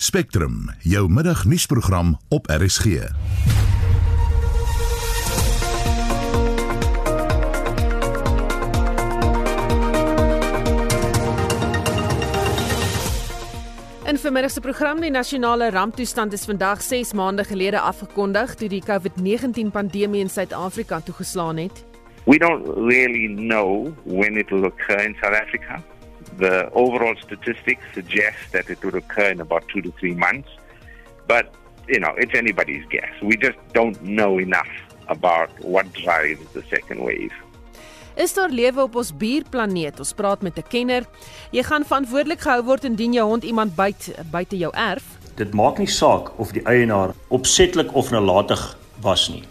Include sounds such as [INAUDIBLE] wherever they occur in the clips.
Spectrum, jou middagnuusprogram op RSG. In vermiddag se program die nasionale ramptoestand is vandag 6 maande gelede afgekondig toe die COVID-19 pandemie in Suid-Afrika toegeslaan het. We don't really know when it will occur in South Africa. The overall statistics suggest that it would occur in about two to three months, but you know it's anybody's guess. We just don't know enough about what drives the second wave. Is daar lewe op ons buurplaneet? Ons praat met 'n kenner. Jy gaan verantwoordelik gehou word indien jou hond iemand byt buite jou erf. Dit maak nie saak of die eienaar opsetlik of nalatig was nie.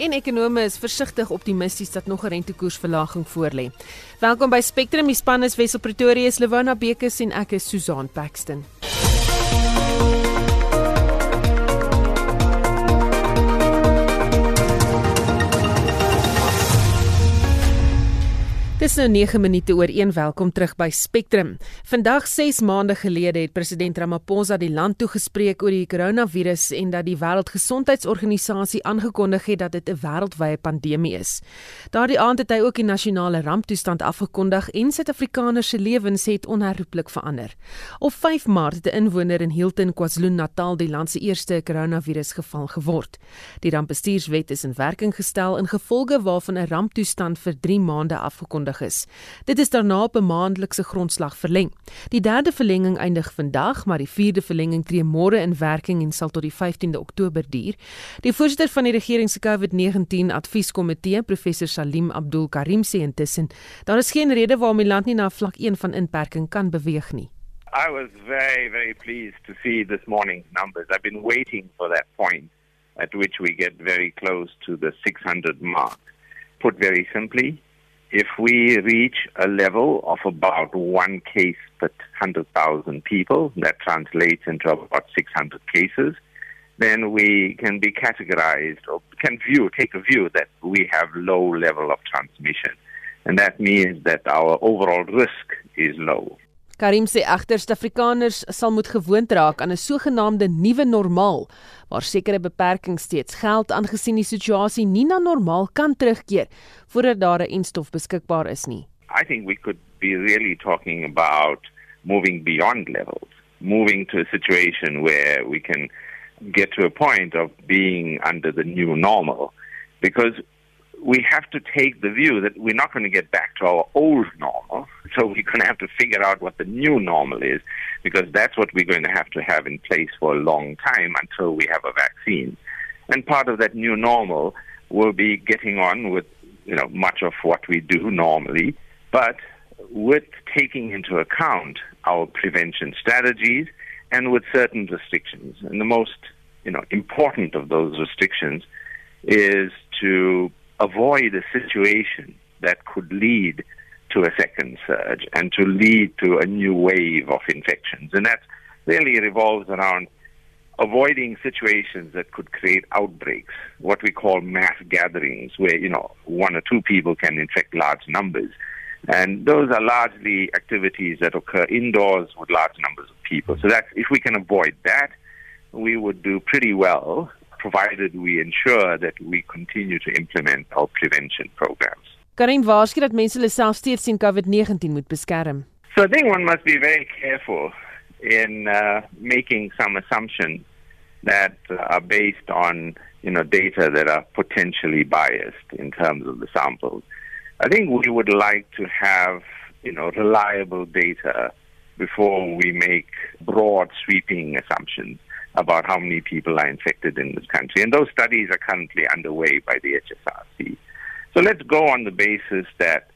En ekonome is versigtig optimisties dat nog 'n rentekoersverlaging voorlê. Welkom by Spectrum, die span is Wessel Pretoria, Lewona Bekes en ek is Susan Paxton. Dis nou 9 minute oor 1. Welkom terug by Spectrum. Vandag 6 maande gelede het president Ramaphosa die land toegespreek oor die koronavirus en dat die Wêreldgesondheidsorganisasie aangekondig het dat dit 'n wêreldwye pandemie is. Daardie aand het hy ook die nasionale ramptoestand afgekondig en Suid-Afrikaners se lewens het onherroepelik verander. Op 5 Maart het 'n inwoner in Hilton, KwaZulu-Natal die land se eerste koronavirusgeval geword. Die rampbestuurswet is in werking gestel in gevolge waarvan 'n ramptoestand vir 3 maande afgekondig nodig is. Dit is daarna op 'n maandelikse grondslag verleng. Die derde verlenging eindig vandag, maar die vierde verlenging tree môre in werking en sal tot die 15de Oktober duur. Die voorsitter van die regering se COVID-19 advieskomitee, professor Salim Abdul Karim sê intussen, daar is geen rede waarom die land nie na vlak 1 van inperking kan beweeg nie. I was very, very pleased to see this morning's numbers. I've been waiting for that point at which we get very close to the 600 mark. Put very simply, if we reach a level of about one case per 100,000 people, that translates into about 600 cases, then we can be categorized or can view, take a view that we have low level of transmission. And that means that our overall risk is low. Karim sê egter Suid-Afrikaners sal moet gewoond raak aan 'n sogenaamde nuwe normaal waar sekere beperkings steeds geld aangesien die situasie nie na normaal kan terugkeer voordat daar 'n enstof beskikbaar is nie. I think we could be really talking about moving beyond levels, moving to a situation where we can get to a point of being under the new normal because we have to take the view that we're not going to get back to our old normal. So we're going to have to figure out what the new normal is because that's what we're going to have to have in place for a long time until we have a vaccine. And part of that new normal will be getting on with you know much of what we do normally, but with taking into account our prevention strategies and with certain restrictions. And the most you know important of those restrictions is to avoid a situation that could lead to a second surge and to lead to a new wave of infections. And that really revolves around avoiding situations that could create outbreaks, what we call mass gatherings, where, you know, one or two people can infect large numbers. And those are largely activities that occur indoors with large numbers of people. So that if we can avoid that, we would do pretty well provided we ensure that we continue to implement our prevention programs. Karin waarsku dat mense hulle self steeds teen COVID-19 moet beskerm. So I think one must be very careful in uh, making some assumptions that uh, are based on you know data that are potentially biased in terms of the samples. I think we would like to have you know reliable data before we make broad sweeping assumptions about how many people are infected in this country. And those studies are currently underway by the HSRC. So let's go on the basis that,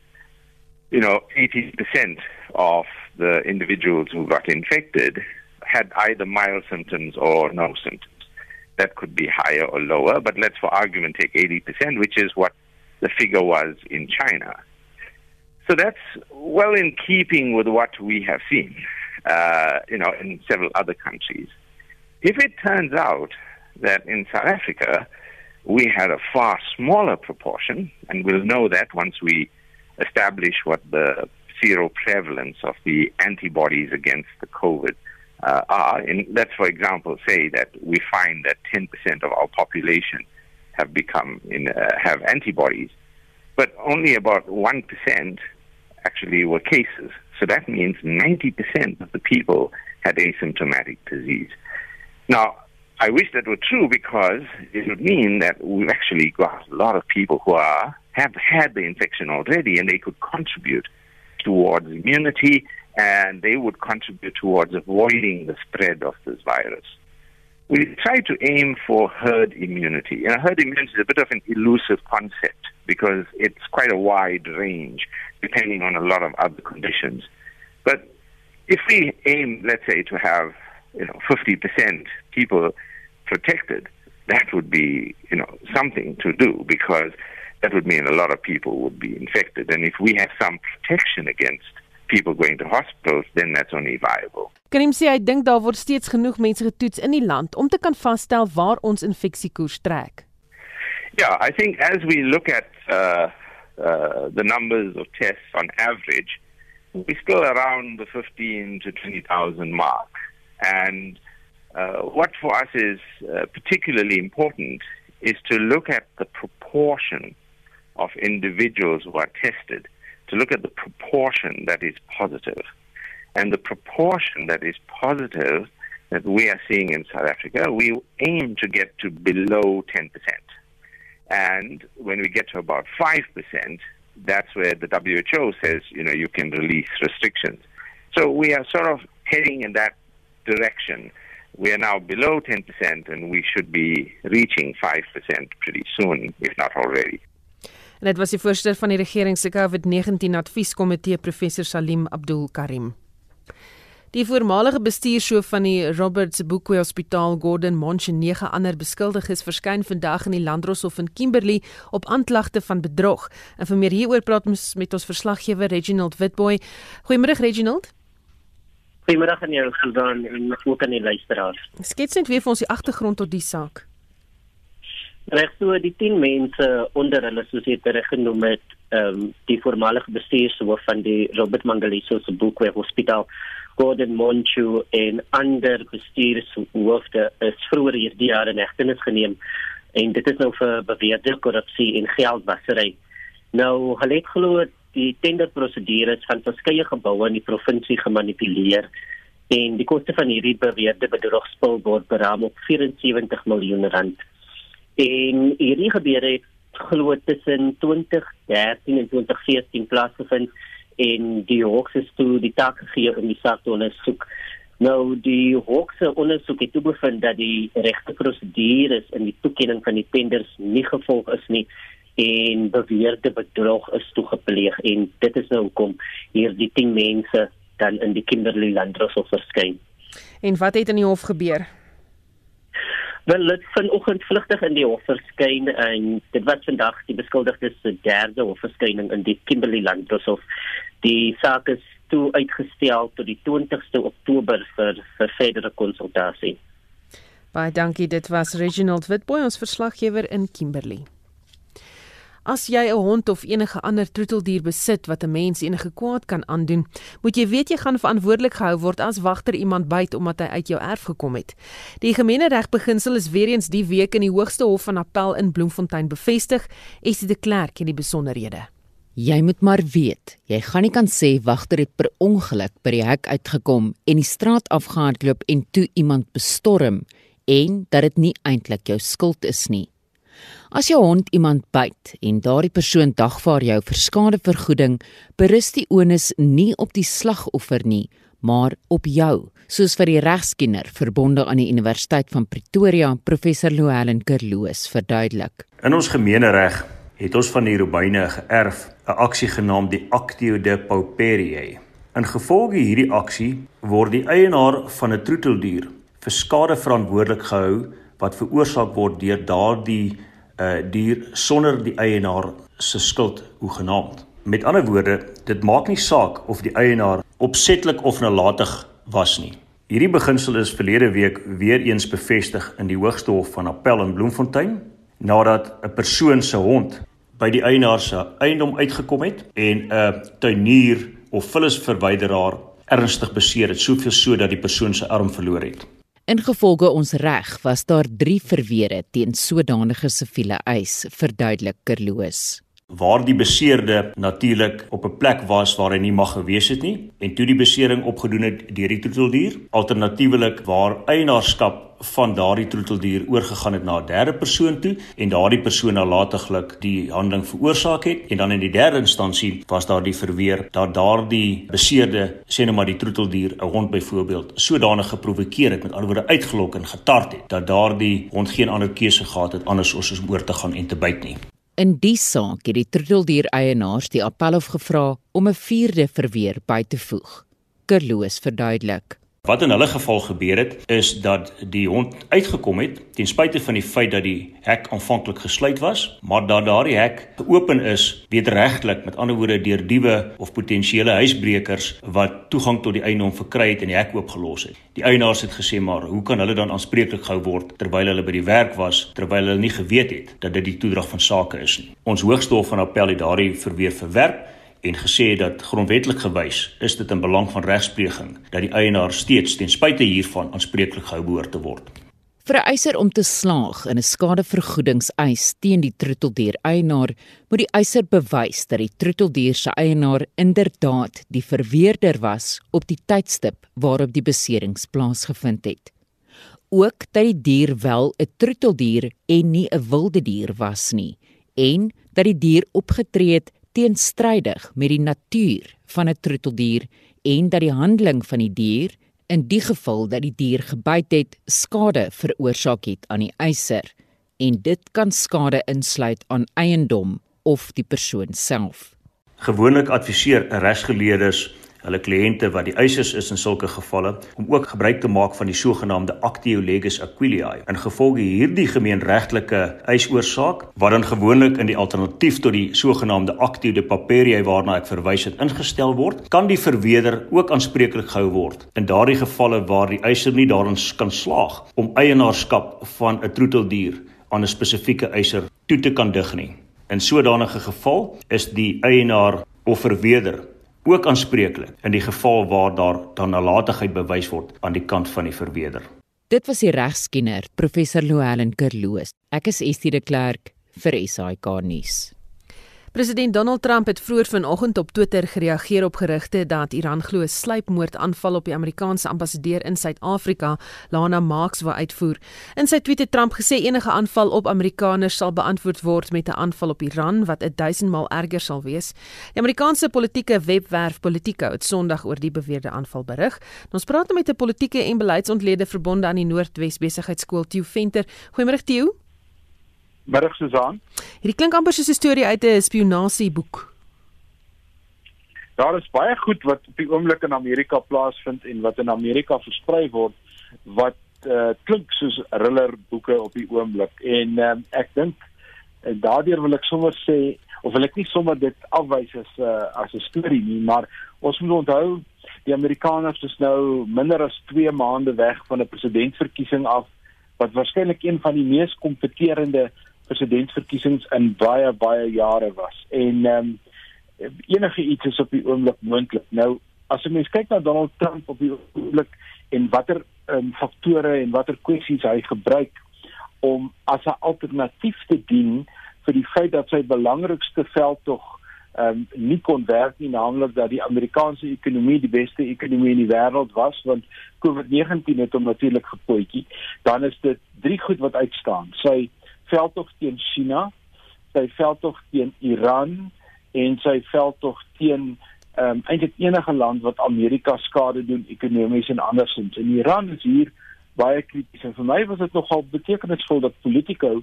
you know, 80% of the individuals who got infected had either mild symptoms or no symptoms. That could be higher or lower, but let's for argument take 80%, which is what the figure was in China. So that's well in keeping with what we have seen, uh, you know, in several other countries. If it turns out that in South Africa we had a far smaller proportion, and we'll know that once we establish what the zero prevalence of the antibodies against the COVID uh, are. And let's, for example, say that we find that 10% of our population have become in, uh, have antibodies, but only about 1% actually were cases. So that means 90% of the people had asymptomatic disease. Now, I wish that were true because it would mean that we've actually got a lot of people who are have had the infection already and they could contribute towards immunity and they would contribute towards avoiding the spread of this virus. We try to aim for herd immunity. And herd immunity is a bit of an elusive concept because it's quite a wide range depending on a lot of other conditions. But if we aim, let's say, to have you know 50% people protected, that would be you know something to do because that would mean a lot of people would be infected. And if we have some protection against people going to hospitals, then that's only viable. Karim sê hy dink daar word steeds genoeg mense getoets in die land om te kan vasstel waar ons infeksiekoers trek. Yeah, I think as we look at uh, uh, the numbers of tests on average, we're still around the 15 to 20,000 mark. And uh, what for us is uh, particularly important is to look at the proportion of individuals who are tested, to look at the proportion that is positive. And the proportion that is positive that we are seeing in South Africa, we aim to get to below 10%. And when we get to about 5%, that's where the WHO says, you know, you can release restrictions. So we are sort of heading in that direction. We are now below 10% and we should be reaching 5% pretty soon, if not already. En dit was die voorsteur van die regering se COVID-19 advieskomitee professor Salim Abdul Karim. Die voormalige bestuurshoof van die Robert Sebukwe Hospitaal, Gordon Monch en nege ander beskuldiges verskyn vandag in die Landdroshof in Kimberley op aanklagte van bedrog. En vir meer hieroor praat ons met ons verslaggewer Reginald Witboy. Goeiemôre Reginald. Goeiemôre aan jou Susan en ook aan die luisteraars. Skets net weer vir ons die agtergrond tot die saak. Reg so die 10 mense onder hulle soos dit genoem het, ehm um, die voormalige bestuurshoof van die Robert Mangaliso Sebukwe Hospitaal Gordon Monchu en ander bestuurshoofde is vroeër hierdie jaar in hegtenis geneem en dit is nou vir beweerde korrupsie en geldwasery. Nou hulle het glo die tenderprosedures van verskeie geboue in die provinsie gemanipuleer en die koste van hierdie beweerde bedrogspel word beraam op 74 miljoen rand. En hierdie gebeure het glo tussen 2013 en 2014 plaasgevind en die hoogste toe die taak gegee om die saak te ondersoek. Nou die hoogste ondersoek het bevind dat die regte prosedures in die toekenning van die tenders nie gevolg is nie en beweerde bedrog is toegepleeg en dit is nou hoekom hierdie 10 mense dan in die Kimberley Landros verskyn. En wat het in die hof gebeur? Wel, dit vanoggend vlugtig in die hof verskyn en dit was vandag die beskuldigdes se derde hofverskyning in die Kimberley Landros. Die saak is toe uitgestel tot die 20ste Oktober vir vir verdere konsultasie. Baie dankie, dit was Reginald Witboy ons verslaggewer in Kimberley. As jy 'n hond of enige ander troeteldier besit wat 'n mens enige kwaad kan aandoen, moet jy weet jy gaan verantwoordelik gehou word as wagter iemand byt omdat hy uit jou erf gekom het. Die gemeeneregbeginsel is weer eens die week in die Hoogste Hof van Appel in Bloemfontein bevestig, is dit die klerk in die besonderhede. Jy moet maar weet, jy gaan nie kan sê wagter het per ongeluk by die hek uitgekom en die straat afgehardloop en toe iemand bestorm en dat dit nie eintlik jou skuld is nie. As jou hond iemand byt en daardie persoon dagvaar jou vir skadevergoeding, berus die onus nie op die slagoffer nie, maar op jou, soos vir die regskenner verbonde aan die Universiteit van Pretoria, professor Louwelen Kerloos verduidelik. In ons gemeenereg het ons van die Romeine geërf 'n aksie genaamd die Actio de Pauperiae. In gevolge hierdie aksie word die eienaar van 'n troeteldier vir skade verantwoordelik gehou wat veroorsaak word deur daardie uh dier sonder die eienaar se skuld hoegenaamd. Met ander woorde, dit maak nie saak of die eienaar opsetlik of nalatig was nie. Hierdie beginsel is verlede week weer eens bevestig in die Hoogste Hof van Appel in Bloemfontein nadat 'n persoon se hond by die eienaar se eiendom uitgekom het en 'n tuinier of vullisverwyderaar ernstig beseer het, soveel so dat die persoon sy arm verloor het. Ingevolge ons reg was daar 3 verweere teen sodanige siviele eis, verduidelik Kerloos waar die beseerde natuurlik op 'n plek was waar hy nie mag gewees het nie en toe die besering opgedoen het deur die troeteldier alternatiefelik waar eienaarskap van daardie troeteldier oorgegaan het na 'n derde persoon toe en daardie persoon nalatiglik die handeling veroorsaak het en dan in die derde instansie was daar die verweer dat daardie beseerde sê net maar die troeteldier 'n hond byvoorbeeld sodanig geprovokeer het met ander woorde uitgelok en getart het dat daardie hond geen ander keuse gehad het anders as om oor te gaan en te byt nie In die saak het die troeteldier eienaars die appelhof gevra om 'n vierde verweer by te voeg. Kerloos verduidelik. Wat in hulle geval gebeur het is dat die hond uitgekom het ten spyte van die feit dat die hek aanvanklik gesluit was, maar dat daardie hek geopen is wederregtelik, met ander woorde deur diewe of potensiële huisbrekers wat toegang tot die eiendom verkry het en die hek oopgelos het. Die eienaars het gesê maar, hoe kan hulle dan aanspreeklik gehou word terwyl hulle by die werk was, terwyl hulle nie geweet het dat dit die toedrag van sake is nie. Ons Hooggeregshof van Appel het daardie verweer verwerp en gesê dat grondwetlik gewys is dit in belang van regspleging dat die eienaar steeds ten spyte hiervan aanspreeklik gehou behoort te word. Vir 'n eiser om te slaag in 'n skadevergoedingseis teen die troeteldier eienaar, moet die eiser bewys dat die troeteldier se eienaar inderdaad die verweerder was op die tydstip waarop die beserings plaasgevind het. Ook dat die dier wel 'n troeteldier en nie 'n wilde dier was nie en dat die dier opgetree het teenstrydig met die natuur van 'n troeteldier en dat die handeling van die dier in die geval dat die dier gebyt het skade veroorsaak het aan die eiser en dit kan skade insluit aan eiendom of die persoon self. Gewoonlik adviseer regsgeleerdes hulle kliënte wat die eisers is in sulke gevalle om ook gebruik te maak van die sogenaamde actio legis aquiliae. In gevolge hierdie gemeenregtelike eisoorsaak wat dan gewoonlik in die alternatief tot die sogenaamde actio de paperiae waarna ek verwys het ingestel word, kan die verweder ook aanspreeklik gehou word. In daardie gevalle waar die eiser nie daarin kan slaag om eienaarskap van 'n troeteldier aan 'n spesifieke eiser toe te kan dig nie. In sodanige geval is die eienaar of verweder ook aanspreeklik in die geval waar daar dan nalatigheid bewys word aan die kant van die verweder. Dit was die regskenner professor Louwelen Kerloos. Ek is Estie de Klerk vir SAK nuus. President Donald Trump het vroeër vanoggend op Twitter gereageer op gerugte dat Iran glo 'n sluipmoordaanval op die Amerikaanse ambassadeur in Suid-Afrika, Lana Marks, wou uitvoer. In sy tweet het Trump gesê enige aanval op Amerikaners sal beantwoord word met 'n aanval op Iran wat 1000 maal erger sal wees. Die Amerikaanse politieke webwerf Politico het Sondag oor die beweerde aanval berig. Ons praat nou met 'n politieke en beleidsontlede verbonde aan die Noordwes Besigheidsskool, Theo Venter. Goeiemôre Theo. Middag Susan. Hierdie klink amper soos 'n storie uit 'n spionasieboek. Daar is baie goed wat op die oomblik in Amerika plaasvind en wat in Amerika versprei word wat uh, klink soos thriller boeke op die oomblik en uh, ek dink en daardeur wil ek sommer sê of wil ek nie sommer dit afwys as uh, as 'n storie nie maar ons moet onthou die Amerikaners is nou minder as 2 maande weg van 'n presidentsverkiesing af wat waarskynlik een van die mees kompeterende presidentsverkiesings in baie baie jare was. En um, enige iets is op die oomblik moontlik. Nou as jy mens kyk na Donald Trump op die oomblik en watter um, faktore en watter kwessies hy gebruik om as 'n alternatief te dien vir die feit dat sy belangrikste veld tog ehm um, nie kon werk nie naamlik dat die Amerikaanse ekonomie die beste ekonomie in die wêreld was want COVID-19 het hom natuurlik gepootjie dan is dit drie goed wat uitstaan sy veldtog teen China, sy veldtog teen Iran en sy veldtog teen ehm um, eintlik enige land wat Amerika skade doen ekonomies en andersins. En Iran is hier baie krities. En vir my was dit nogal betekenisvol dat Politico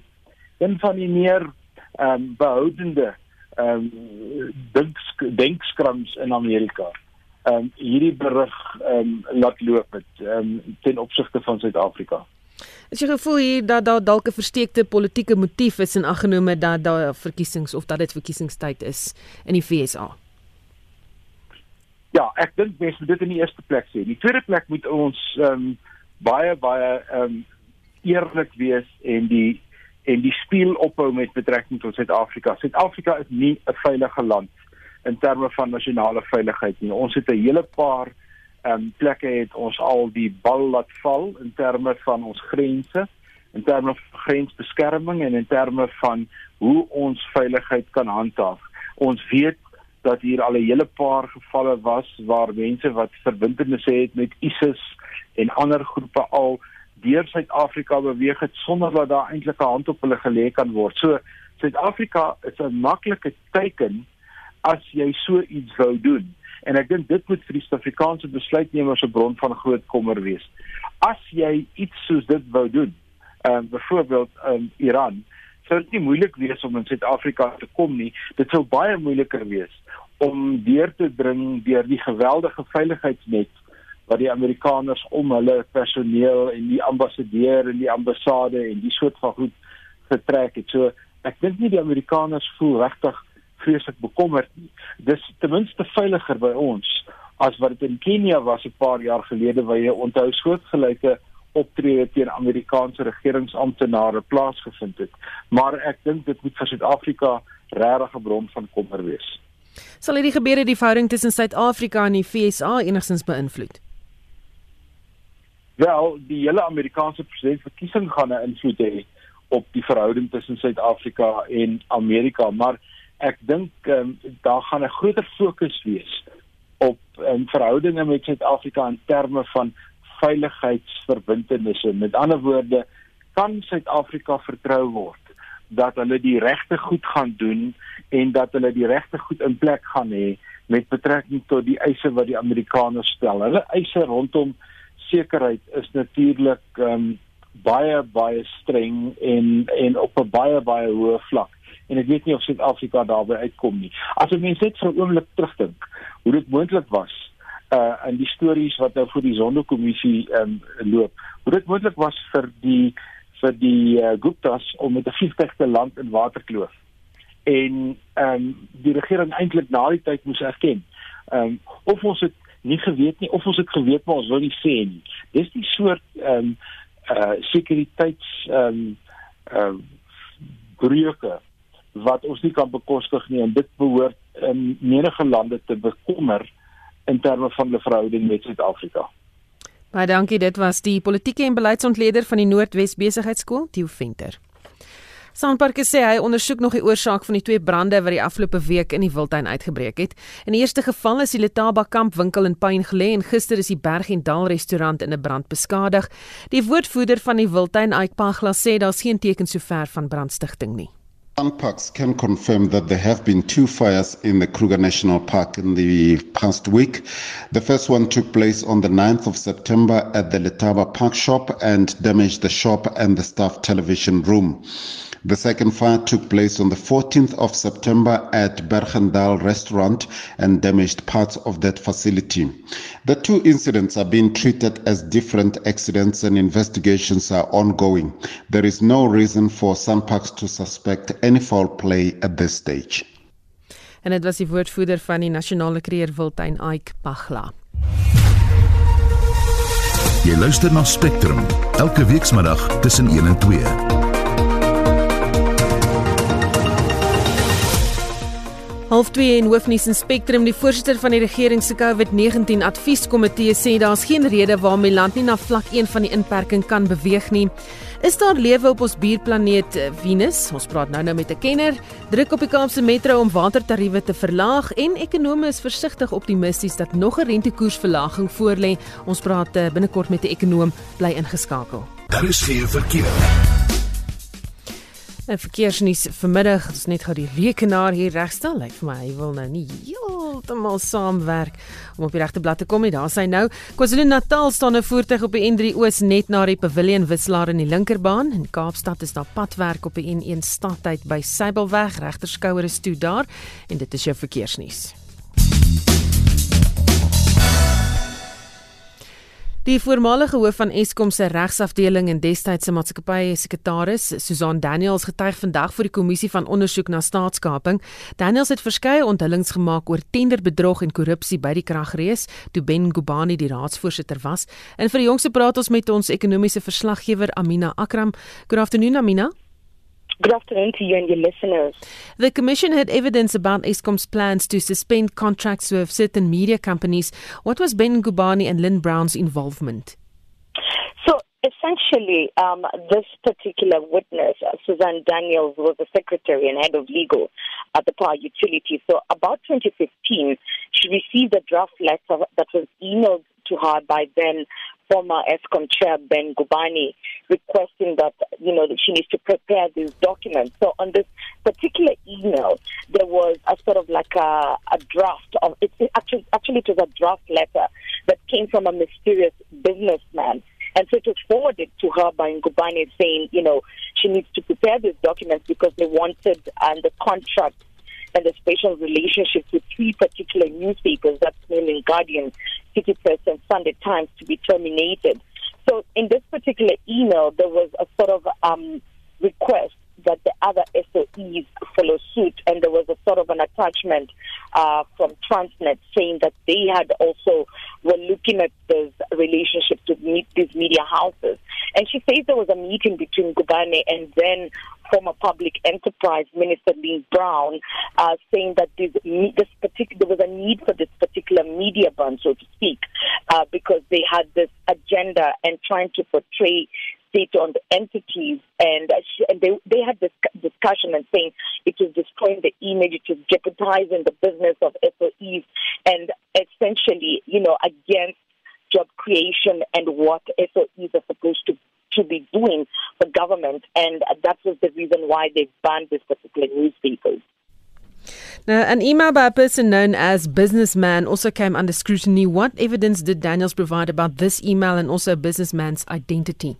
een van die meer ehm um, behoudende ehm um, dink denkskrams in Amerika ehm um, hierdie berig ehm um, laat loop het ehm um, ten opsigte van Suid-Afrika. Is jy gevoel hier dat daar dalk 'n versteekte politieke motief is in aggenome dat daar verkiesings of dat dit verkiesingstyd is in die FSA? Ja, ek dink mens moet dit in die eerste plek sê. In die tweede plek moet ons ehm um, baie baie ehm um, eerlik wees en die en die speel ophou met betrekking tot Suid-Afrika. Suid-Afrika is nie 'n veilige land in terme van nasionale veiligheid nie. Ons het 'n hele paar um, plekke het ons al die bal laat val in terme van ons grense, in terme van grensbeskerming en in terme van hoe ons veiligheid kan handhaaf. Ons weet dat hier al 'n hele paar gevalle was waar mense wat verbintenisse het met ISIS en ander groepe al deur Suid-Afrika beweeg het sonder dat daar eintlik 'n hand op hulle gelê kan word. So Suid-Afrika is 'n maklike teken as jy so iets wou doen. En ek dink dit moet vir die Suid-Afrikaanse besluitnemers 'n bron van groot kommer wees. As jy iets soos dit wou doen, ehm uh, byvoorbeeld in um, Iran, sou dit nie moeilik wees om in Suid-Afrika te kom nie. Dit sou baie moeiliker wees om deur te dring deur die geweldige veiligheidsnet wat die Amerikaners om hulle personeel en die ambassadeur en die ambassade en die soort van goed getrek het. So ek dink nie die Amerikaners voel regtig vreeslik bekommerd nie. Dis ten minste veiliger by ons as wat dit in Kenia was 'n paar jaar gelede waar jy onthou soortgelyke optrede teen Amerikaanse regeringsamptenare plaasgevind het. Maar ek dink dit moet vir Suid-Afrika regtig 'n bron van kommer wees. Sal hierdie gebeure die verhouding tussen Suid-Afrika en die VSA enigstens beïnvloed? Wel, die hele Amerikaanse presidentsverkiesing gaan 'n invloed hê op die verhouding tussen Suid-Afrika en Amerika, maar ek dink um, daar gaan 'n groter fokus wees op um, verhoudinge met Suid-Afrika in terme van veiligheidsverbintenisse. Met ander woorde, kan Suid-Afrika vertrou word dat hulle die regte goed gaan doen en dat hulle die regte goed in plek gaan hê met betrekking tot die eise wat die Amerikaners stel. Hulle eise rondom sekerheid is natuurlik um, baie baie streng en en op 'n baie baie hoë vlak en ek weet nie of Suid-Afrika daarby uitkom nie. As 'n mens net vir 'n oomblik terugdink hoe dit moontlik was uh in die stories wat nou vir die Sonderkommissie um loop. Hoe dit moontlik was vir die vir die uh, Guptas om met 'n vliegtuig te land in Waterkloof. En um die regering eintlik na die tyd moes erken. Um of ons het nie geweet nie of ons het geweet maar ons wil nie sê nie. Dis die soort um uh sekuriteits um uh breuke wat ons nie kan bekostig nie en dit behoort in menige lande te bekommer in terme van die verhouding met Suid-Afrika. Baie dankie, dit was die politieke en beleidsontleder van die Noordwes Besigheidsskool, Theo Venter. Sanparks sê hy ondersoek nog die oorsaak van die twee brande wat die afgelope week in die Wildtuin uitgebreek het. In die eerste geval is die Letaba kamp winkel in Pine gelê en gister is die Berg en Dal restaurant in 'n brand beskadig. Die woordvoerder van die Wildtuin, Ike Pagla, sê daar's geen teken sover van brandstigting nie. Sunparks can confirm that there have been two fires in the Kruger National Park in the past week. The first one took place on the 9th of September at the Letaba Park shop and damaged the shop and the staff television room. The second fire took place on the 14th of September at Bergendal restaurant and damaged parts of that facility. The two incidents are being treated as different accidents and investigations are ongoing. There is no reason for Sunparks to suspect any foul play at this stage. En dit was die woordvoerder van die Nasionale Kreer Wildtuin Ike Pagla. Jy luister na Spectrum elke weekmiddag tussen 1 en 2. Half 2 en hoofnuus in Spectrum die voorsitter van die regering se COVID-19 advieskomitee sê daar's geen rede waarom die land nie na vlak 1 van die inperking kan beweeg nie. Is daar lewe op ons buurplaneet eh, Venus? Ons praat nou-nou met 'n kenner. Druk op die Kaapse Metro om watertariewe te verlaag en ekonome is versigtig optimisties dat nog 'n rentekoersverlaging voorlê. Ons praat eh, binnekort met 'n ekonom bly ingeskakel. Daar is geen verkeer. En verkeersnuus vanmiddag, ons net gou die rekenaar hier regstel. Lyk vir my hy wil nou nie heeltemal saamwerk om op die regte blad te kom nie. Daar sy nou. KwaZulu-Natal staan 'n voertuig op die N3 Oos net na die Pavilion wisselaar in die linkerbaan. In Kaapstad is daar padwerk op die N1 stadtyd by Sybelweg. Regterskouer is toe daar en dit is jou verkeersnuus. Die voormalige hoof van Eskom se regsafdeling en destydse maatskappye sekretaris, Susan Daniels, getuig vandag voor die kommissie van ondersoek na staatskaping. Daniels het verskeie onthullings gemaak oor tenderbedrog en korrupsie by die kragrees, toe Ben Gubani die raadsvoorsitter was. En vir die jongste praat ons met ons ekonomiese verslaggewer Amina Akram. Good afternoon Amina. Good afternoon to you and your listeners. The Commission had evidence about ESCOM's plans to suspend contracts with certain media companies. What was Ben Gubani and Lynn Brown's involvement? So essentially, um, this particular witness, uh, Suzanne Daniels, was the secretary and head of legal at the Power Utility. So about 2015, she received a draft letter that was emailed to her by then former ESCOM chair Ben Gubani requesting that you know that she needs to prepare these documents. So on this particular email, there was a sort of like a, a draft of it, it actually actually it was a draft letter that came from a mysterious businessman. And so it was forwarded to her by Ngubani saying, you know, she needs to prepare these documents because they wanted and the contract and a special relationship with three particular newspapers, that's mainly Guardian, City Press, and Sunday Times, to be terminated. So in this particular email, there was a sort of um, request that the other SOEs follow suit, and there was a sort of an attachment uh, from Transnet saying that they had also were looking at those relationships with these media houses. And she says there was a meeting between Gubane and then former public enterprise minister Lynn Brown, uh, saying that this, this particular there was a need for this particular media ban, so to speak, uh, because they had this agenda and trying to portray state-owned entities, and, uh, she, and they they had this discussion and saying it was destroying the image, it was jeopardizing the business of SOEs, and essentially, you know, against job creation and what SOEs are supposed to to be doing for government, and that was the reason why they banned this particular newspapers. Now, an email by a person known as Businessman also came under scrutiny. What evidence did Daniels provide about this email and also businessman's identity?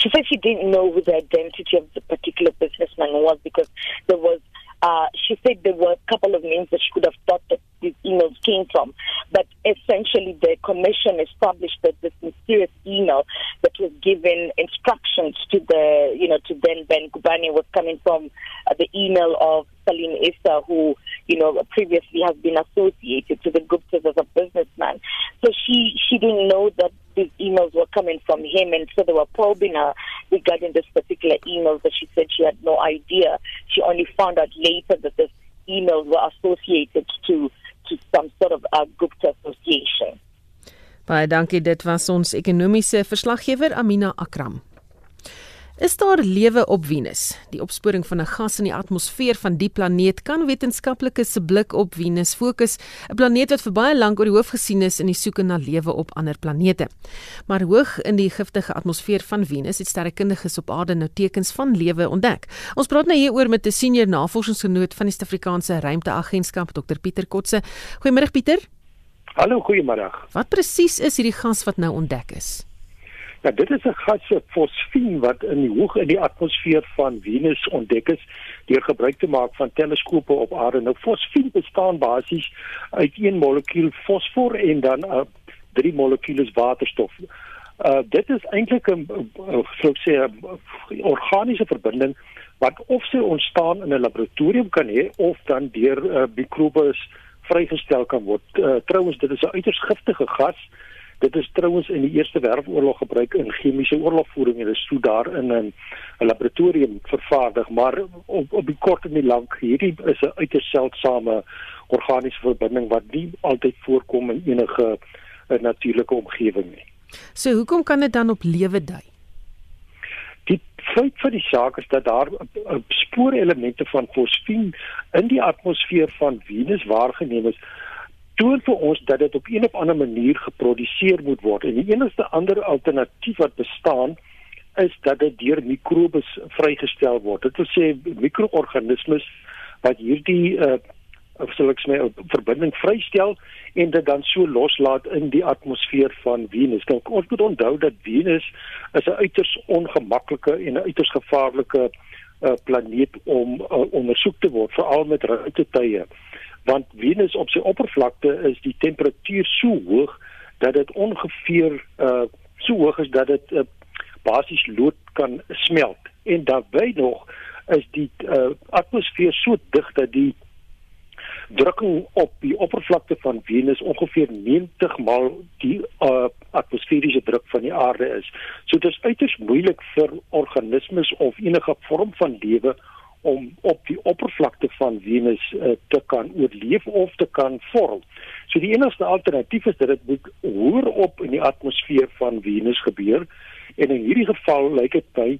She said she didn't know who the identity of the particular businessman was because there was uh, she said there were a couple of names that she could have thought that these emails came from. But essentially, the commission established that this mysterious email that was given instructions to the, you know, to then Ben Gubani was coming from uh, the email of Salim Issa, who, you know, previously has been associated to the Guptas as a businessman. So she, she didn't know that these emails were coming from him, and so they were probing her regarding this particular email that she said she had no idea. She only found out later that these emails were associated to to some sort of a Gupta association. Baie dankie, dit was ons ekonomiese verslaggewer Amina Akram. Is daar lewe op Venus? Die opsporing van 'n gas in die atmosfeer van die planeet kan wetenskaplikes se blik op Venus fokus, 'n planeet wat vir baie lank oor die hoof gesien is in die soeke na lewe op ander planete. Maar hoog in die giftige atmosfeer van Venus het sterrekundiges op aarde nou tekens van lewe ontdek. Ons praat nou hieroor met 'n senior navorsingsgenoot van die Suid-Afrikaanse Ruimteagentskap, Dr Pieter Kotse. Goeiemôre Pieter. Hallo, goeiemôre. Wat presies is hierdie gas wat nou ontdek is? Ja, dit is 'n gas fosfien wat in die hoog in die atmosfeer van Venus ontdek is deur gebruik te maak van teleskope op aarde. Nou fosfien bestaan basies uit een molekuul fosfor en dan uh, drie molekules waterstof. Uh dit is eintlik 'n sou sê 'n organiese verbinding wat of sy ontstaan in 'n laboratorium kan hê of dan deur uh, mikrobes vrygestel kan word. Uh, Trouwens, dit is 'n uiters giftige gas. Dit is trouens in die Eerste Wêreldoorlog gebruik in chemiese oorlogvoering is toe daar in 'n laboratorium vervaardig, maar op op die kort en die lank hierdie is 'n uiters seldsame organiese verbinding wat nie altyd voorkom in enige uh, natuurlike omgewing nie. So hoekom kan dit dan op lewe dui? Die feit van die saak is dat daar uh, spoorelemente van fosfien in die atmosfeer van Venus waargeneem is toon vir ons dat dit op een of ander manier geproduseer moet word en die enigste ander alternatief wat bestaan is dat dit deur mikrobes vrygestel word. Dit wil sê mikroorganismes wat hierdie uh of sou ek sê verbinding vrystel en dit dan so loslaat in die atmosfeer van Venus. Nou ons moet onthou dat Venus is 'n uiters ongemaklike en 'n uiters gevaarlike uh, planeet om uh, ondersoek te word, veral met ruimtetye want Venus op sy oppervlakte is die temperatuur so hoog dat dit ongeveer uh so hoog is dat dit uh, basies lood kan smelt en daarbey nog is die uh, atmosfeer so dig dat die drukking op die oppervlakte van Venus ongeveer 90 maal die uh, atmosferiese druk van die aarde is. So dit is uiters moeilik vir organismes of enige vorm van lewe om op die oppervlakte van Venus uh, te kan oorleef of te kan vorm. So die enigste alternatief is dat dit moet hoër op in die atmosfeer van Venus gebeur en in hierdie geval lyk dit by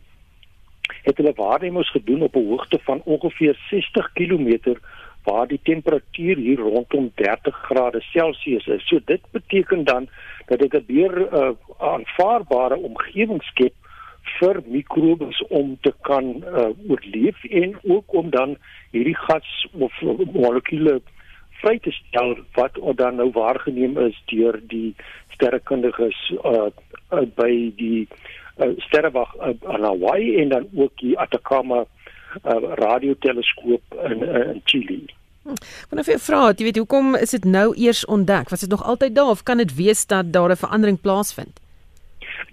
het hulle waarnemings gedoen op 'n hoogte van ongeveer 60 km waar die temperatuur hier rondom 30 grade Celsius is. So dit beteken dan dat dit 'n meer uh, aanvaarbare omgewing skep vir mikrobes om te kan uh, oorleef en ook om dan hierdie gas of molekule vry te stel wat dan nou waargeneem is deur die sterrekundiges uh, uh, by die uh, sterrewag uh, aan Hawaii en dan ook die Atacama uh, radioteleskoop in uh, in Chili. Wanneer hm. jy vra, jy weet hoekom is dit nou eers ontdek? Was dit nog altyd daar of kan dit wees dat daar 'n verandering plaasvind?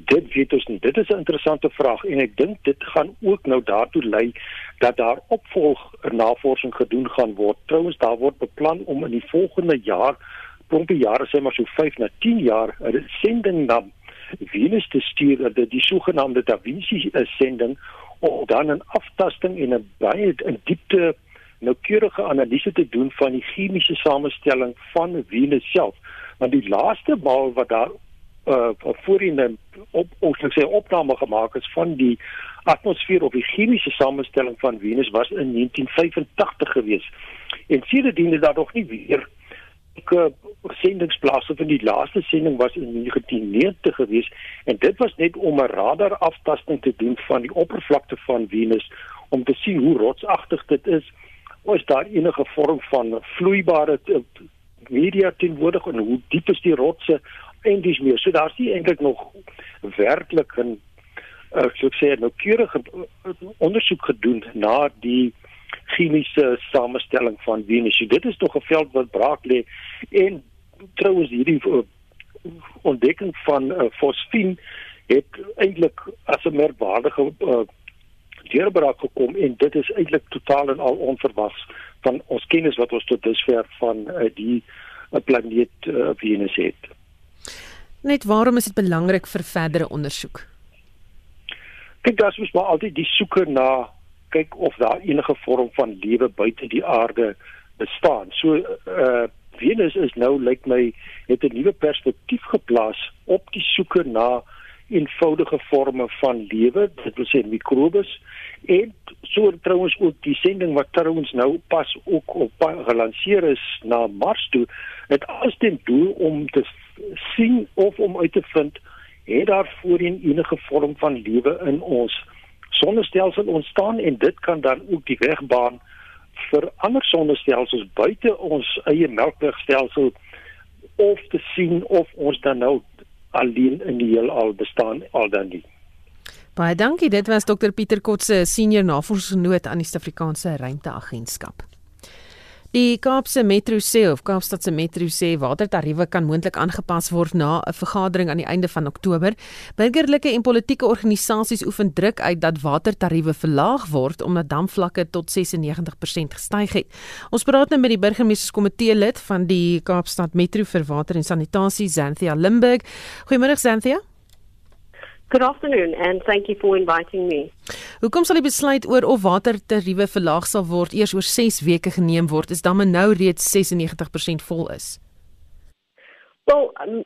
Dit weet ons nie. Dit is 'n interessante vraag en ek dink dit gaan ook nou daartoe lei dat daar opvolg navorsing gedoen gaan word. Trouwens, daar word beplan om in die volgende jaar, klompie jare sê maar so 5 na 10 jaar, 'n sending na Venus te stuur, die, die sogenaamde Da Vinci sending om dan 'n aftasting en 'n baie 'n diepte noukeurige analise te doen van die chemiese samestelling van Venus self. Want die laaste maal wat daar uh voorheen op ons sê opname gemaak is van die atmosfeer of die chemiese samestelling van Venus was in 1985 gewees. En sedertdien is daar nog nie weer 'n sendingsplaas of in die laaste sending was in 1990 gewees en dit was net om 'n radar aftasting te doen van die oppervlakte van Venus om te sien hoe rotsagtig dit is is daar enige vorm van vloeibare eh, media teenwoordig en hoe diep is die rotse en dis meer so daar's nie eintlik nog werklik 'n uh, eh, so sê nou keurige eh, ondersoek gedoen na die chemiese samestelling van Venus. Dit is tog 'n veld wat braak lê en trouens hierdie uh, ontdekking van uh, fosfien het eintlik as 'n merkwaardige uh, deurbraak gekom en dit is eintlik totaal en al onverwags van ons kennis wat ons tot dusver van uh, die uh, planeet uh, Venus het. Net waarom is dit belangrik vir verdere ondersoek? Kyk, daar is maar altyd die soeke na kyk of daar enige vorm van lewe buite die aarde bestaan. So uh Venus is nou lyk my het 'n nuwe perspektief geplaas op die soeke na eenvoudige forme van lewe, dit wil sê mikrobes en so trouens ook die sending wat trouens nou pas ook op gelanseer is na Mars toe, het alles ten doel om te sien of om uit te vind het daar voorheen enige vorm van lewe in ons sonnestelsel ontstaan en dit kan dan ook die weg baan vir ander sonnestelsels buite ons eie melkwegstelsel of te sien of ons dan nou alleen in die heelal bestaan al dan nie. Baie dankie. Dit was Dr Pieter Kotse, senior navorsingsgenoot aan die Suid-Afrikaanse Ruimteagentskap. Die Kaapse Metro sê of Kaapstad se Metro sê watertariewe kan moontlik aangepas word na 'n vergadering aan die einde van Oktober. Burgerlike en politieke organisasies oefen druk uit dat watertariewe verlaag word omdat damvlakke tot 96% gestyg het. Ons praat nou met die burgemeesterskomitee lid van die Kaapstad Metro vir water en sanitasie, Xanthia Limburg. Goeiemôre Xanthia. Good afternoon and thank you for inviting me. Hoekom sal die besluit oor of watertariewe verlaag sal word eers oor 6 weke geneem word as damme nou reeds 96% vol is? Well, um,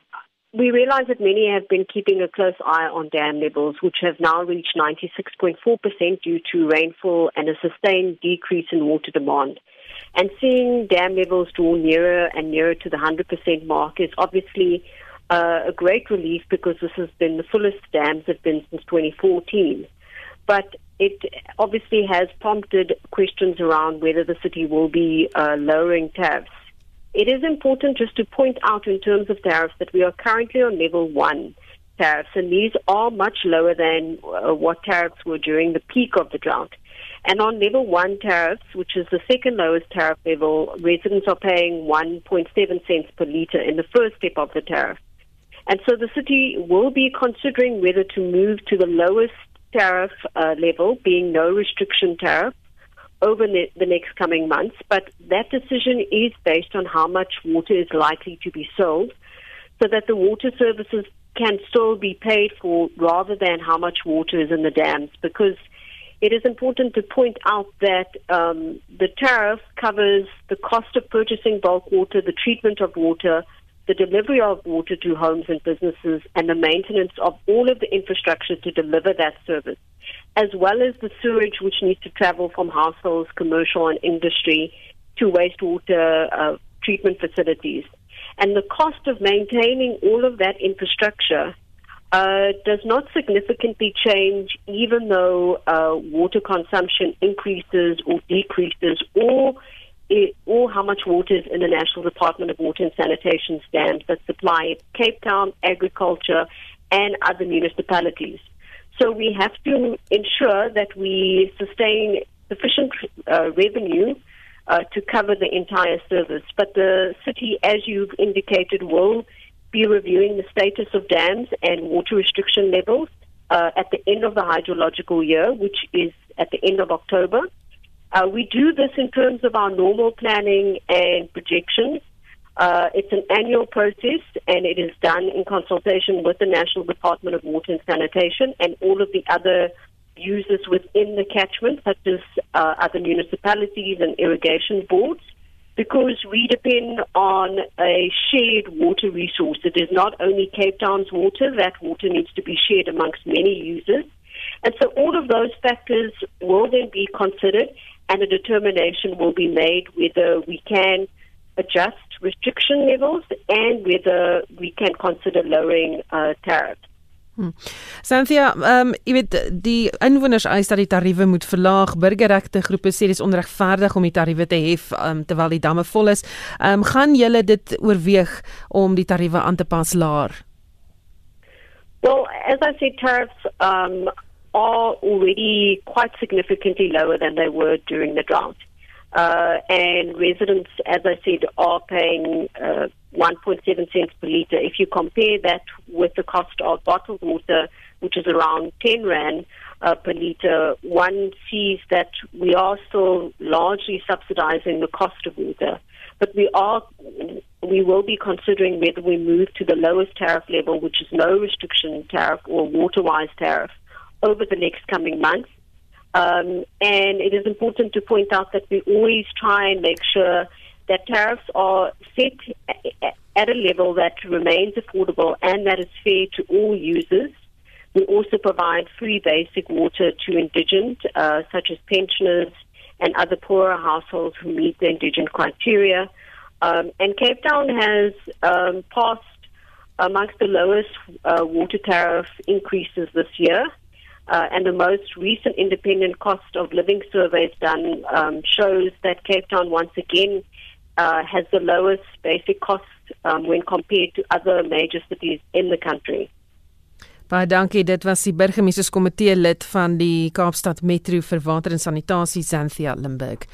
we realize that many have been keeping a close eye on dam levels which have now reached 96.4% due to rainfall and a sustained decrease in water demand. And seeing dam levels draw nearer and nearer to the 100% mark is obviously uh, a great relief because this has been the fullest dams have been since 2014. But it obviously has prompted questions around whether the city will be uh, lowering tariffs. It is important just to point out in terms of tariffs that we are currently on level one tariffs, and these are much lower than uh, what tariffs were during the peak of the drought. And on level one tariffs, which is the second lowest tariff level, residents are paying 1.7 cents per litre in the first step of the tariff. And so the city will be considering whether to move to the lowest tariff uh, level, being no restriction tariff, over ne- the next coming months, but that decision is based on how much water is likely to be sold so that the water services can still be paid for rather than how much water is in the dams. Because it is important to point out that um, the tariff covers the cost of purchasing bulk water, the treatment of water, the delivery of water to homes and businesses, and the maintenance of all of the infrastructure to deliver that service, as well as the sewage which needs to travel from households, commercial, and industry to wastewater uh, treatment facilities. And the cost of maintaining all of that infrastructure uh, does not significantly change even though uh, water consumption increases or decreases or or how much water is in the National Department of Water and Sanitation dams that supply Cape Town, agriculture, and other municipalities. So we have to ensure that we sustain sufficient uh, revenue uh, to cover the entire service. But the city, as you've indicated, will be reviewing the status of dams and water restriction levels uh, at the end of the hydrological year, which is at the end of October. Uh, we do this in terms of our normal planning and projections. Uh, it's an annual process and it is done in consultation with the National Department of Water and Sanitation and all of the other users within the catchment, such as uh, other municipalities and irrigation boards because we depend on a shared water resource. It is not only Cape Town's water, that water needs to be shared amongst many users. And so all of those factors will then be considered and a determination will be made whether we can adjust restriction levels and whether we can consider lowering uh, tariffs. Hmm. Cynthia, ehm um, jy weet die inwoners eis dat die tariewe moet verlaag. Burgerregte groepe sê dis onregverdig om die tariewe te hef um, terwyl die damme vol is. Ehm um, gaan julle dit oorweeg om die tariewe aan te pas laer? Well, as I said tariffs um are already quite significantly lower than they were during the drought. Uh, and residents, as I said, are paying uh, 1.7 cents per litre. If you compare that with the cost of bottled water, which is around 10 rand uh, per litre, one sees that we are still largely subsidizing the cost of water. But we are, we will be considering whether we move to the lowest tariff level, which is no restriction tariff or water-wise tariff, over the next coming months. Um, and it is important to point out that we always try and make sure that tariffs are set at a level that remains affordable and that is fair to all users. We also provide free basic water to indigent, uh, such as pensioners and other poorer households who meet the indigent criteria. Um, and Cape Town has um, passed amongst the lowest uh, water tariff increases this year. Uh, and the most recent independent cost of living surveys done um, shows that Cape Town once again uh, has the lowest basic cost um, when compared to other major cities in the country. Baie dankie. Dit was die burgemeesterskomitee lid van die Kaapstad Metro vir water en sanitasie Xanthia Limburg.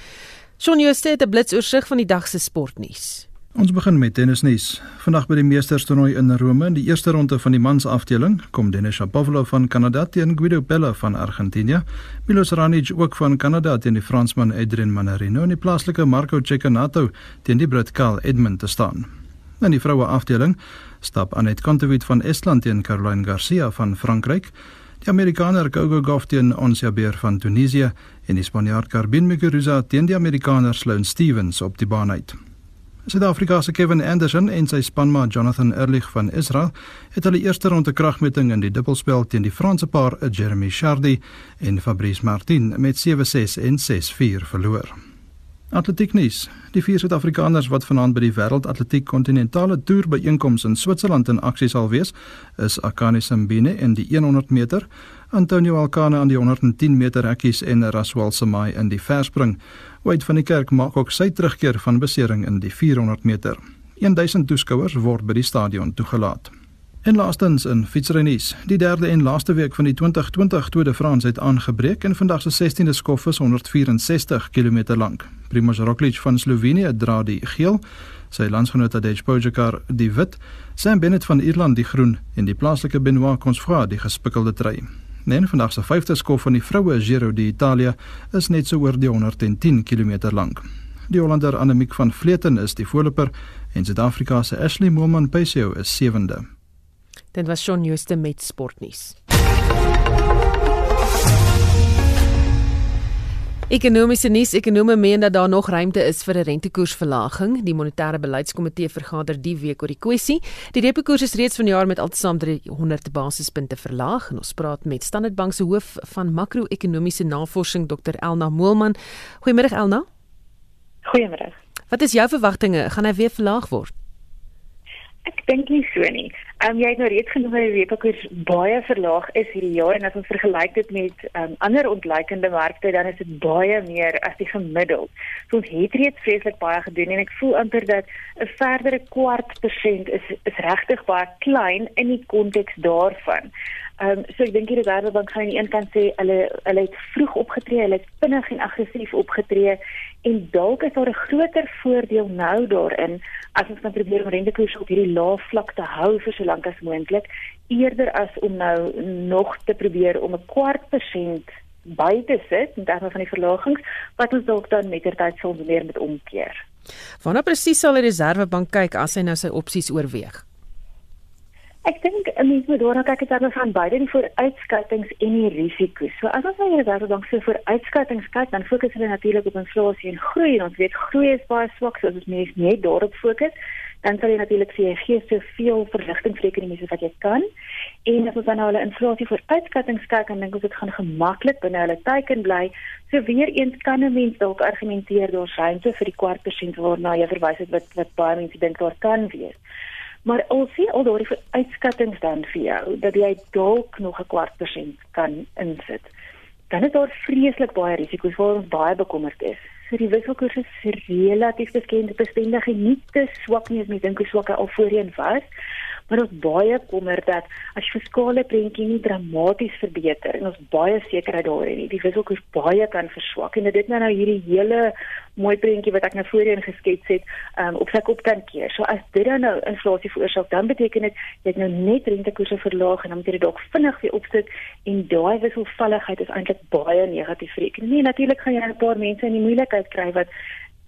Shaun Jooste het 'n blitsoorsig van die dag se sportnuus. Ons begin met tennisnuus. Vandag by die Meesterstoernooi in Rome, in die eerste ronde van die mansafdeling, kom Denis Shapovalov van Kanada teen Guido Pella van Argentinië. Milos Raonic ook van Kanada teen die Fransman Adrien Manarino en die plaaslike Marco Cecchinato teen die Brit Carl Edmund te staan. In die vroue afdeling stap Anet Kontaveit van Estland teen Caroline Garcia van Frankryk. Die Amerikaner Gogo Goff teen Ons Jabeur van Tunesië en die Spanjaard Garbin Muguruza teen die Amerikaner Sloane Stevens op die baan uit. Suid-Afrika se Kevin Anderson en sy spanmaat Jonathan Erlich van Israel het hulle eerste ronde kragmeting in die dubbelspel teen die Franse paar Jeremy Chardy en Fabrice Martin met 7-6 en 6-4 verloor. Atletieknuus. Die vier Suid-Afrikaners wat vanaand by die Wêreldatletiek Kontinentale Toer byeenkoms in Switserland in aksie sal wees, is Akani Simbine in die 100 meter, Antonio Alcane aan die 110 meter hekkies en Raswal Semai in die verspring. Wade van die Kerk maak ook sy terugkeer van besering in die 400 meter. 1000 toeskouers word by die stadion toegelaat. En laastens in fietsrennies. Die derde en laaste week van die 2020 Tour de France het aangebreek en vandag se 16de skof is 164 km lank. Primož Roglič van Slovenië dra die geel, sy landsgenoot Tadej Pogačar die wit, Sam Bennett van Ierland die groen en die plaaslike Benoit Cosnefroid die gespikkelde trui. Nee, vandag se vyfde skof van die vroue Giro d'Italia is net so oor die 110 km lank. Die Hollander Annemiek van Vleuten is die voorloper en Suid-Afrika se Ashley Moolman-Pasio is sewende. Dit was Shaun Jooste met sportnuus. Ekonomiese nuus: Ekonome meen dat daar nog ruimte is vir 'n rentekoersverlaging. Die monetêre beleidskomitee vergader die week oor die kwessie. Die repo koers is reeds vanjaar met altesaam 300 basispunte verlaag en ons praat met Standard Bank se hoof van makro-ekonomiese navorsing Dr Elna Moelman. Goeiemôre Elna. Goeiemôre. Wat is jou verwagtinge? Gaan hy weer verlaag word? Ek dink nie so nie. Ehm um, jy het nou reeds genoem dat die reepakoers baie verlaag is hierdie jaar en as ons vergelyk dit met ehm um, ander ontleikende markte dan is dit baie meer as die gemiddeld. So ons het reeds vreeslik baie gedoen en ek voel amper dat 'n verdere kwart persent is is regtig baie klein in die konteks daarvan. Ehm um, so ek dink die Reservebank gaan aan die een kant sê hulle hulle het vroeg opgetree, hulle het vinnig en aggressief opgetree en dalk is daar 'n groter voordeel nou daarin as ons kan probeer om rentekoerse op hierdie lae vlak te hou vir so lank as moontlik eerder as om nou nog te probeer om 'n kwart persent by te sit in terme van die verlagings wat ons dalk dan mettertyd sal meer met omkeer. Wanneer presies sal die Reservebank kyk as hy nou sy opsies oorweeg? Ek dink 'n mens moet daarna kyk terwyl van beide die vooruitskattinge en die risiko's. So as ons na die Reservebank se vooruitskattinge kyk, dan fokus hulle natuurlik op inflasie en groei en ons weet groei is baie swak, so as ons net daarop fokus, dan sal jy natuurlik sê gee soveel verligting vir ekonomie as wat jy kan. En as ons dan nou hulle inflasie vooruitskattinge kyk, dan dink ons dit gaan gemaklik binne hulle teiken bly. So weer eens kan 'n mens dalk argumenteer daar ruimte vir die kwart persent waarna jy verwys het wat wat baie mense dink daar kan wees. Maar al sien al daardie uitskattings dan vir jou dat jy dalk nog 'n kwart persent kan insit. Dan is daar vreeslik baie risiko's waar ons baie bekommerd is. So die wisselkoers is relatief bestendig en nie te swak nie as mens dink hoe swak hy al voorheen was maar ons baie kommer dat as fiskale prentjie nie dramaties verbeter en ons baie sekerheid daarin nie die wisselkoers baie kan verswak en dit nou nou hierdie hele mooi prentjie wat ek nou voorheen geskets het um, op sy kop kan keer. So as dit dan nou inflasie veroorsaak, dan beteken dit jy het nou net rentekoerse verlaag en dan moet jy dalk vinnig weer opsit en daai wisselvalligheid is eintlik baie negatief vir die ekonomie. Natuurlik gaan jy 'n paar mense in die moeilikheid kry wat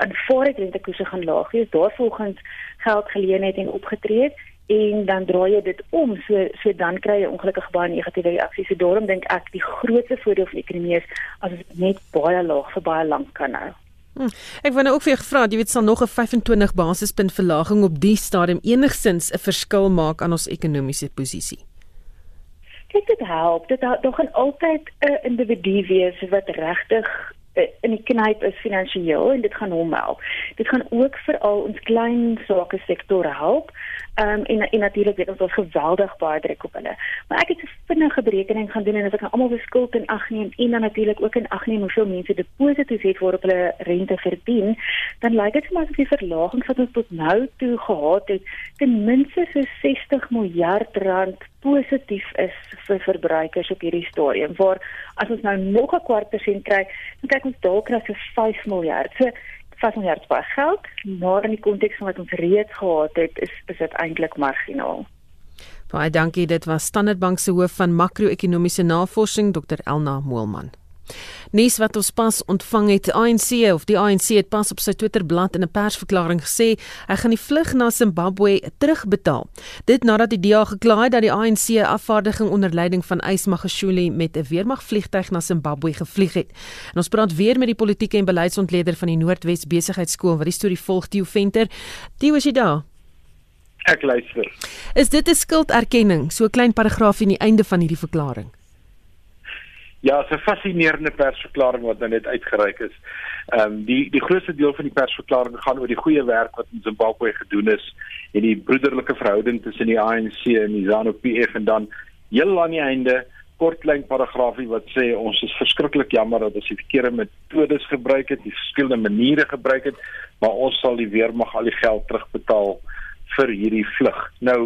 aan vooruit rentekoerse gaan laag wees. Daarvolgens geld geleenheid en opgetree het en dan draai jy dit om so so dan kry jy ongelukkig baie negatiewe reaksies. So daarom dink ek die grootste voordeel vir die ekonomie is as dit net baie laag vir baie lank kan hou. Hm. Ek wou nou ook vir jou gevra, jy weet sal nog 'n 25 basispunt verlaging op die stadium enigstens 'n verskil maak aan ons ekonomiese posisie. Kyk dit help. Dit daar gaan altyd 'n individu wees wat regtig eh, in die knyp is finansiëel en dit gaan hom help. Dit gaan ook veral ons klein sake sektor help. Ehm um, en en natuurlik weet ons ons geweldig baie druk op hulle. Maar ek het 'n vinnige berekening gaan doen en as ek nou almal se skuld in ag neem en dan natuurlik ook in ag neem hoeveel mense deposito's het waarop hulle rente verdien, dan lyk dit vir my asof die verlaging wat ons tot nou toe gehad het, ten minste so 60 miljard rand positief is vir verbruikers op hierdie stadium. Waar as ons nou nog 'n kwart persent kry, dan kyk ons dalk na so 5 miljard. So 5 miljard baie geld, maar in die konteks van wat ons reeds gehad het, is is dit eintlik marginaal. Baie dankie, dit was Standard Bank se hoof van makro-ekonomiese navorsing, Dr Elna Moelman. Nuus wat ons pas ontvang het, ANC of die ANC het pas op sy Twitterblad in 'n persverklaring gesê hy gaan die vlug na Zimbabwe terugbetaal. Dit nadat die DA gekla het dat die ANC afvaardiging onder leiding van Ysmagashule met 'n weermagvliegtuig na Zimbabwe gevlieg het. En ons praat weer met die politieke en beleidsontleder van die Noordwes Besigheidsskool wat die storie volg, Theo Venter. Theo, is jy daar? Ek luister. Is dit 'n skulderkenning, so 'n klein paragraafie aan die einde van hierdie verklaring? Ja, 'n fascinerende persverklaring wat nou net uitgereik is. Ehm um, die die grootste deel van die persverklaring gaan oor die goeie werk wat in Zimbabwe gedoen is en die broederlike verhouding tussen die ANC en die ZANU-PF en dan heel aan die einde kort klein paragraafie wat sê ons is verskriklik jammer dat ons die verkeerde metodes gebruik het, die verskillende maniere gebruik het, maar ons sal die weermag al die geld terugbetaal vir hierdie vlug. Nou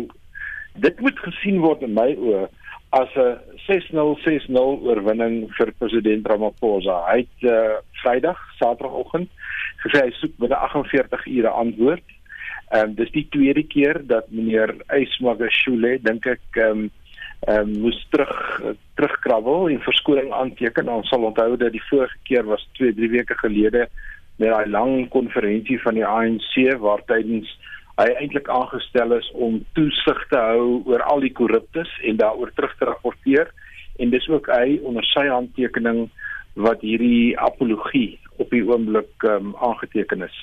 dit moet gesien word in my oë as 'n 6-0 oorwinning vir president Ramaphosa. Hy het uh, Vrydag, Saterdagoggend gesê hy soek binne 48 ure antwoord. Ehm um, dis die tweede keer dat meneer Ysmagashule dink ek ehm um, ehm um, moes terug terugkrabbel en verskoning aanteken. Ons sal onthou dat die vorige keer was 2, 3 weke gelede met daai lang konferensie van die ANC waar tydens hy eintlik aangestel is om toesig te hou oor al die korruptes en daaroor terug te rapporteer en dis ook hy onder sy handtekening wat hierdie apologie op die oomblik um, aangeteken is.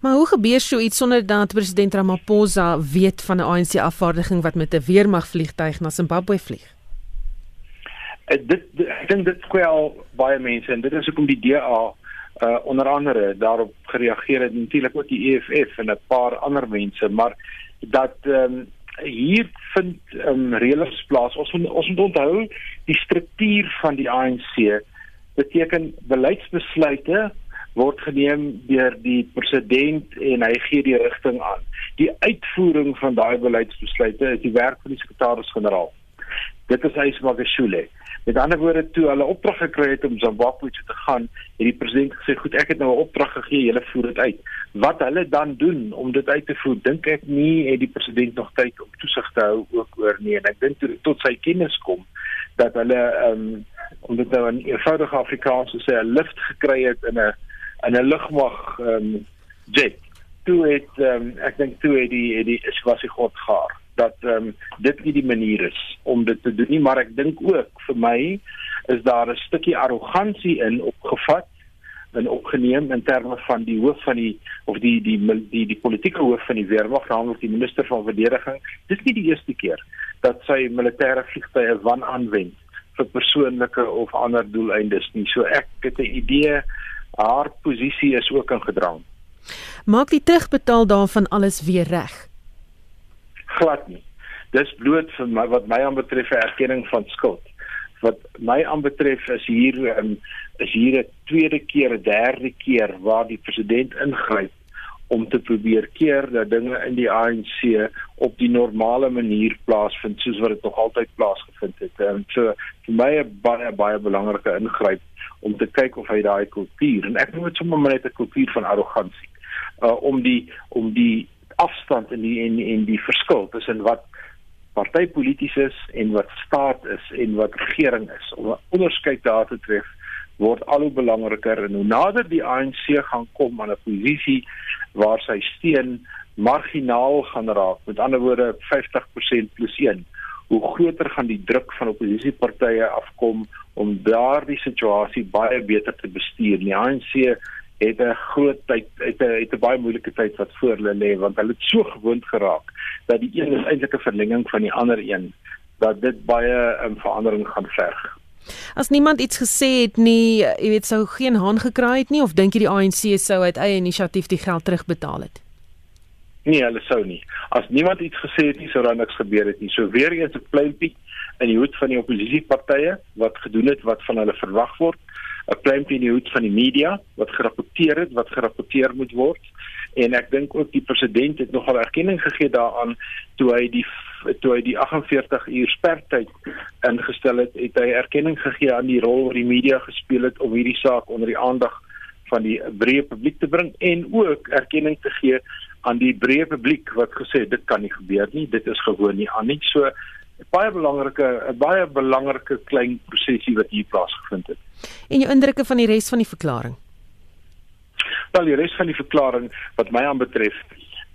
Maar hoe gebeur so iets sonder dat president Ramaphosa weet van 'n ANC afvaardiging wat met 'n weermagvliegtuig na Zimbabwe vlieg? Uh, dit ek dink dit kwel baie mense en dit is hoekom die DA uh onder andere daarop gereageer het natuurlik ook die EFF en 'n paar ander mense maar dat ehm um, hier vind ehm um, reëls plaas. Ons ons moet onthou die struktuur van die ANC beteken beleidsbesluite word geneem deur die president en hy gee die rigting aan. Die uitvoering van daai beleidsbesluite is die werk van die sekretaris-generaal. Dit is hy se Magashule Met ander woorde toe hulle opdrag gekry het om Zimbabwe toe te gaan, het die president gesê, "Goed, ek het nou 'n opdrag gegee, julle voer dit uit." Wat hulle dan doen om dit uit te voer, dink ek nie het die president nog tyd om toesig te hou ook oor nie en ek dink toe tot sy kennis kom dat hulle ehm um, om dit nou in eenvoudige Afrikaans te sê, 'n lift gekry het in 'n in 'n lugmag ehm um, jet. Toe het ehm um, ek dink toe het die het die is was hy God gaar dat ehm um, dit nie die manier is om dit te doen nie, maar ek dink ook vir my is daar 'n stukkie arrogansie in opgevat en opgeneem in terme van die hoof van die of die die die die, politieke hoof van die weermag, naamlik die minister van verdediging. Dit is nie die eerste keer dat sy militêre vliegtuie wan aanwend vir persoonlike of ander doeleindes nie. So ek het 'n idee haar posisie is ook ingedrang. Maak die terugbetaal daarvan alles weer reg glad nie. Dis bloot vir my wat my aanbetref 'n erkenning van skuld. Wat my aanbetref is hier um, is hier 'n tweede keer, 'n derde keer waar die president ingryp om te probeer keer dat dinge in die ANC op die normale manier plaasvind soos wat dit nog altyd plaasgevind het. En so vir my 'n baie baie belangrike ingryp om te kyk of hy daai kultuur en ek noem dit sommer net 'n kultuur van arrogansie uh om die om die afstand in die en en die verskil tussen wat partypolities is en wat staat is en wat regering is. Om 'n onderskeid daar te tref word al hoe belangriker en hoe nader die ANC gaan kom aan 'n posisie waar sy steun marginaal gaan raak met ander woorde 50% plus 1 hoe groter gaan die druk van oppositiepartye afkom om daardie situasie baie beter te bestuur. Die ANC het 'n groot tyd het 'n het 'n baie moeilike tyd wat voor hulle lê want hulle het so gewoond geraak dat die een is eintlik 'n verlenging van die ander een dat dit baie 'n um, verandering gaan verg. As niemand iets gesê het nie, jy weet sou geen haan gekraai het nie of dink jy die ANC sou uit eie inisiatief die geld terugbetaal het? Nee, hulle sou nie. As niemand iets gesê het nie, sou daar niks gebeur het nie. So weer eens 'n pleintjie in die hoed van die oppositiepartye wat gedoen het wat van hulle verwag word 'n pleintjie in die hoed van die media wat gerapporteer het wat gerapporteer moet word en ek dink ook die president het nogal erkenning gegee daaraan toe hy die toe hy die 48 uur spertyd ingestel het het hy erkenning gegee aan die rol wat die media gespeel het om hierdie saak onder die aandag van die breë publiek te bring en ook erkenning te gee aan die breë publiek wat gesê dit kan nie gebeur nie dit is gewoon nie aan nie so baie belangrike baie belangrike klein prosesie wat hier plaasgevind het. En jou indrukke van die res van die verklaring? Wel, die res van die verklaring wat my aanbetref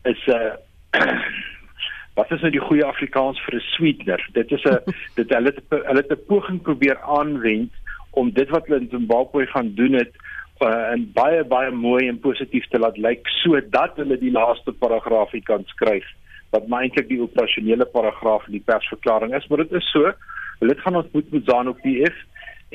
is 'n uh, [CLEARS THROAT] wat is nou die goeie Afrikaans vir 'n sweetener? Dit is 'n [LAUGHS] dit hulle het hulle het 'n poging probeer aanwend om dit wat hulle in Zimbabwe gaan doen het uh, en baie baie mooi en positief te laat lyk sodat hulle die laaste paragraafie kan skryf wat my eintlik die operasionele paragraaf in die persverklaring is, maar dit is so. Hulle gaan ontmoet met ZANU-PF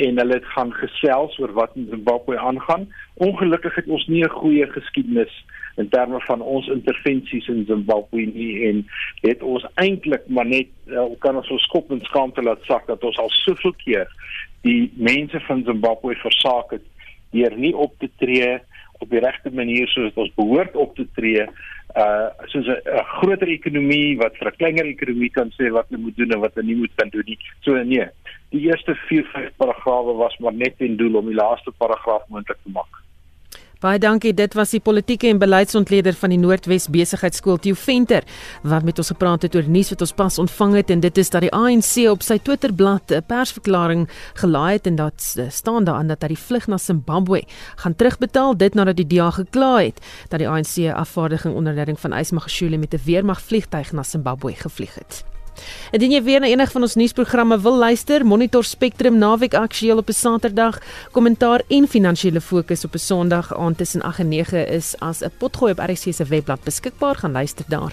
en hulle het gaan gesels oor wat in Zimbabwe aangaan. Ongelukkig het ons nie 'n goeie geskiedenis in terme van ons intervensies in Zimbabwe nie en het ons eintlik maar net uh, kan ons ons skop en skaamte laat sak dat ons al soveel keer die mense van Zimbabwe versaak het deur nie op te tree op die regte manier soos ons behoort op te tree uh soos 'n groter ekonomie wat vir 'n kleiner ekonomie kan sê wat hulle moet doen en wat hulle nie moet kan doen nie. So nee, die eerste 4 5 paragrawe was maar net in doel om die laaste paragraaf moontlik te maak. Baie dankie. Dit was die politieke en beleidsontleder van die Noordwes Besigheidsskool Theo Venter wat met ons gepraat het oor nuus wat ons pas ontvang het en dit is dat die ANC op sy Twitterblad 'n persverklaring gelaai het en dat staan daarin dat hy die vlug na Zimbabwe gaan terugbetaal dit nadat die DA gekla het dat die ANC afvaardiging onder leiding van Ismagashule met 'n weermagvliegtuig na Zimbabwe gevlieg het. Indien jy weer na enig van ons nuusprogramme wil luister, Monitor Spectrum naweek aktueel op 'n Saterdag, kommentaar en finansiële fokus op 'n Sondag aand tussen 8 en 9 is as 'n potgooi op RC se webblad beskikbaar gaan luister daar.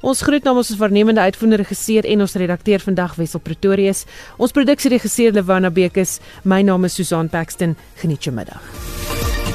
Ons groet namens ons waarnemende uitvoerende regisseur en ons redakteur vandag Wessel Pretorius. Ons produksieregisseur Lewana Bekes. My naam is Susan Paxton. Geniet jou middag.